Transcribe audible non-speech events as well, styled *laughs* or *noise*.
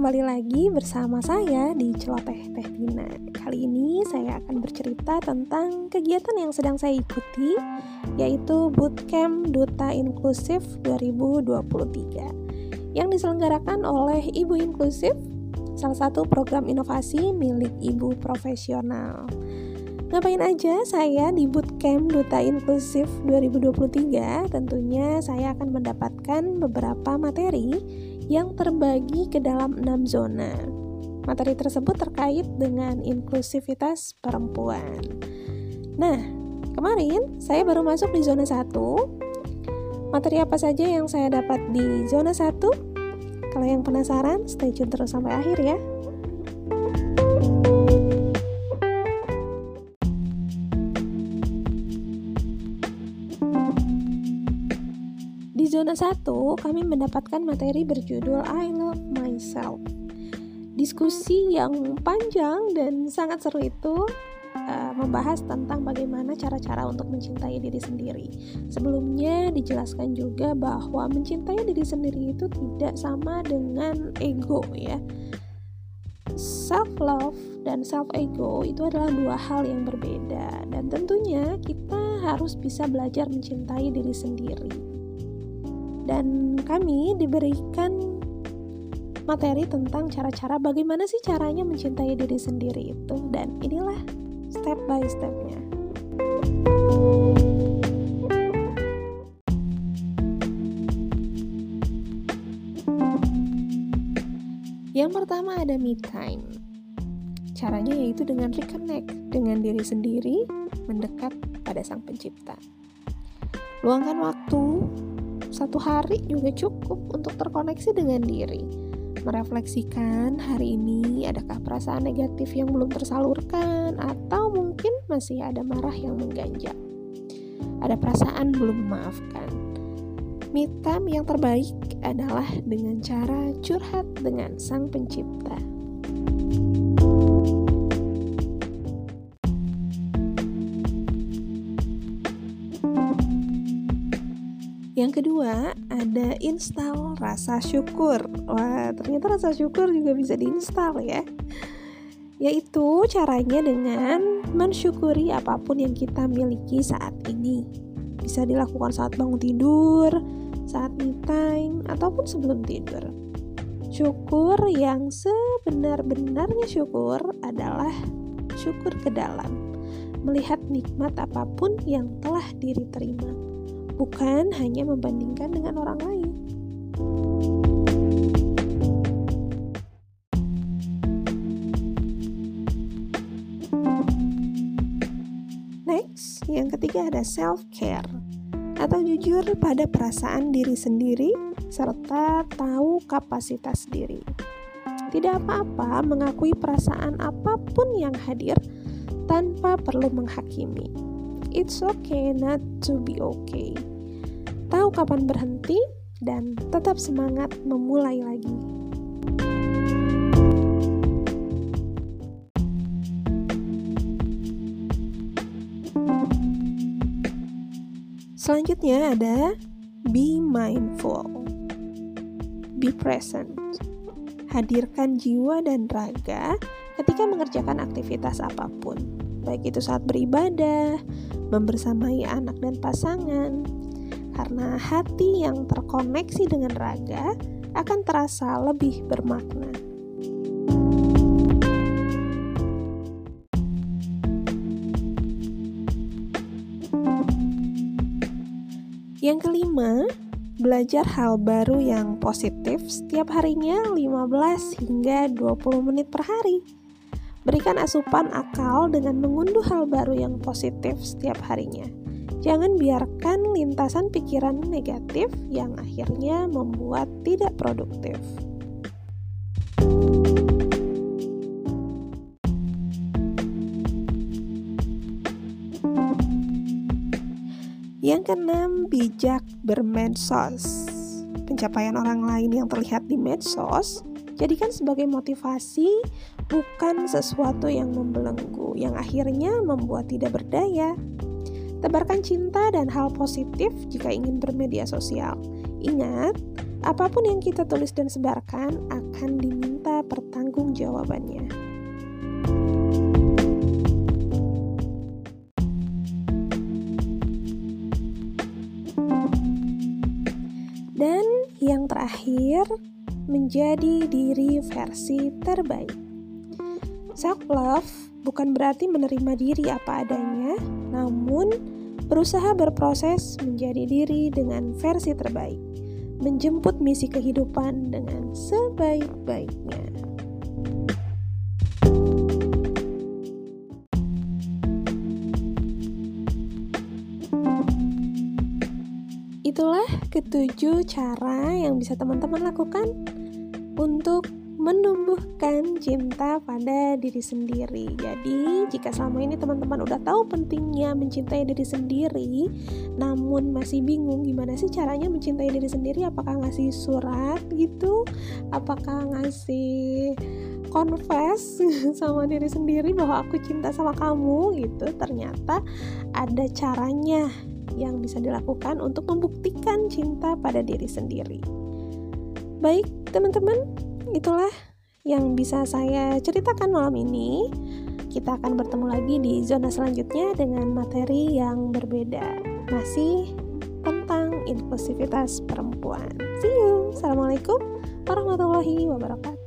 kembali lagi bersama saya di Celoteh Teh Tina. Kali ini saya akan bercerita tentang kegiatan yang sedang saya ikuti, yaitu Bootcamp Duta Inklusif 2023 yang diselenggarakan oleh Ibu Inklusif, salah satu program inovasi milik Ibu Profesional. Ngapain aja saya di Bootcamp Duta Inklusif 2023? Tentunya saya akan mendapatkan beberapa materi yang terbagi ke dalam enam zona. Materi tersebut terkait dengan inklusivitas perempuan. Nah, kemarin saya baru masuk di zona 1. Materi apa saja yang saya dapat di zona 1? Kalau yang penasaran, stay tune terus sampai akhir ya. Zona 1, kami mendapatkan materi berjudul I Love Myself. Diskusi yang panjang dan sangat seru itu uh, membahas tentang bagaimana cara-cara untuk mencintai diri sendiri. Sebelumnya dijelaskan juga bahwa mencintai diri sendiri itu tidak sama dengan ego ya. Self love dan self ego itu adalah dua hal yang berbeda dan tentunya kita harus bisa belajar mencintai diri sendiri dan kami diberikan materi tentang cara-cara bagaimana sih caranya mencintai diri sendiri itu dan inilah step by stepnya. Yang pertama ada me time. Caranya yaitu dengan reconnect dengan diri sendiri, mendekat pada sang pencipta. Luangkan waktu satu hari juga cukup untuk terkoneksi dengan diri. Merefleksikan hari ini adakah perasaan negatif yang belum tersalurkan atau mungkin masih ada marah yang mengganjal. Ada perasaan belum memaafkan. Me time yang terbaik adalah dengan cara curhat dengan sang pencipta. Yang kedua, ada install rasa syukur. Wah, ternyata rasa syukur juga bisa diinstal ya. Yaitu caranya dengan mensyukuri apa pun yang kita miliki saat ini. Bisa dilakukan saat bangun tidur, saat me time, ataupun sebelum tidur. Syukur yang sebenar-benarnya syukur adalah syukur ke dalam, melihat nikmat apa pun yang telah diri terima bukan hanya membandingkan dengan orang lain. Next, yang ketiga ada self-care atau jujur pada perasaan diri sendiri serta tahu kapasitas diri. Tidak apa-apa mengakui perasaan apa pun yang hadir tanpa perlu menghakimi. It's okay not to be okay tahu kapan berhenti, dan tetap semangat memulai lagi. Selanjutnya ada be mindful. Be present. Hadirkan jiwa dan raga ketika mengerjakan aktivitas apa pun, baik itu saat beribadah, membersamai anak dan pasangan, karena hati yang terkoneksi dengan raga akan terasa lebih bermakna. Yang kelima, belajar hal baru yang positif setiap harinya 15 hingga 20 menit per hari. Berikan asupan akal dengan mengunduh hal baru yang positif setiap harinya. Jangan biarkan lintasan pikiran negatif yang akhirnya membuat tidak produktif. Yang keenam, bijak bermedsos. Pencapaian orang lain yang terlihat di medsos jadikan sebagai motivasi bukan sesuatu yang membelenggu yang akhirnya membuat tidak berdaya. Tebarkan cinta dan hal positif jika ingin bermedia sosial. Ingat, apa pun yang kita tulis dan sebarkan akan diminta pertanggungjawabannya. Dan yang terakhir, menjadi diri versi terbaik. Self love bukan berarti menerima diri apa adanya, namun berusaha berproses menjadi diri dengan versi terbaik, menjemput misi kehidupan dengan sebaik-baiknya. Itulah ketujuh cara yang bisa teman-teman lakukan untuk menumbuhkan cinta pada diri sendiri. Jadi, jika selama ini teman-teman udah tahu pentingnya mencintai diri sendiri, namun masih bingung gimana sih caranya mencintai diri sendiri, apakah ngasih surat gitu, apakah ngasih confess *laughs* sama diri sendiri bahwa aku cinta sama kamu gitu. Ternyata ada caranya yang bisa dilakukan untuk membuktikan cinta pada diri sendiri. Baik, teman-teman, itulah yang bisa saya ceritakan malam ini. Kita akan bertemu lagi di zona selanjutnya dengan materi yang berbeda. Masih tentang inklusivitas perempuan. See you. Assalamualaikum warahmatullahi wabarakatuh.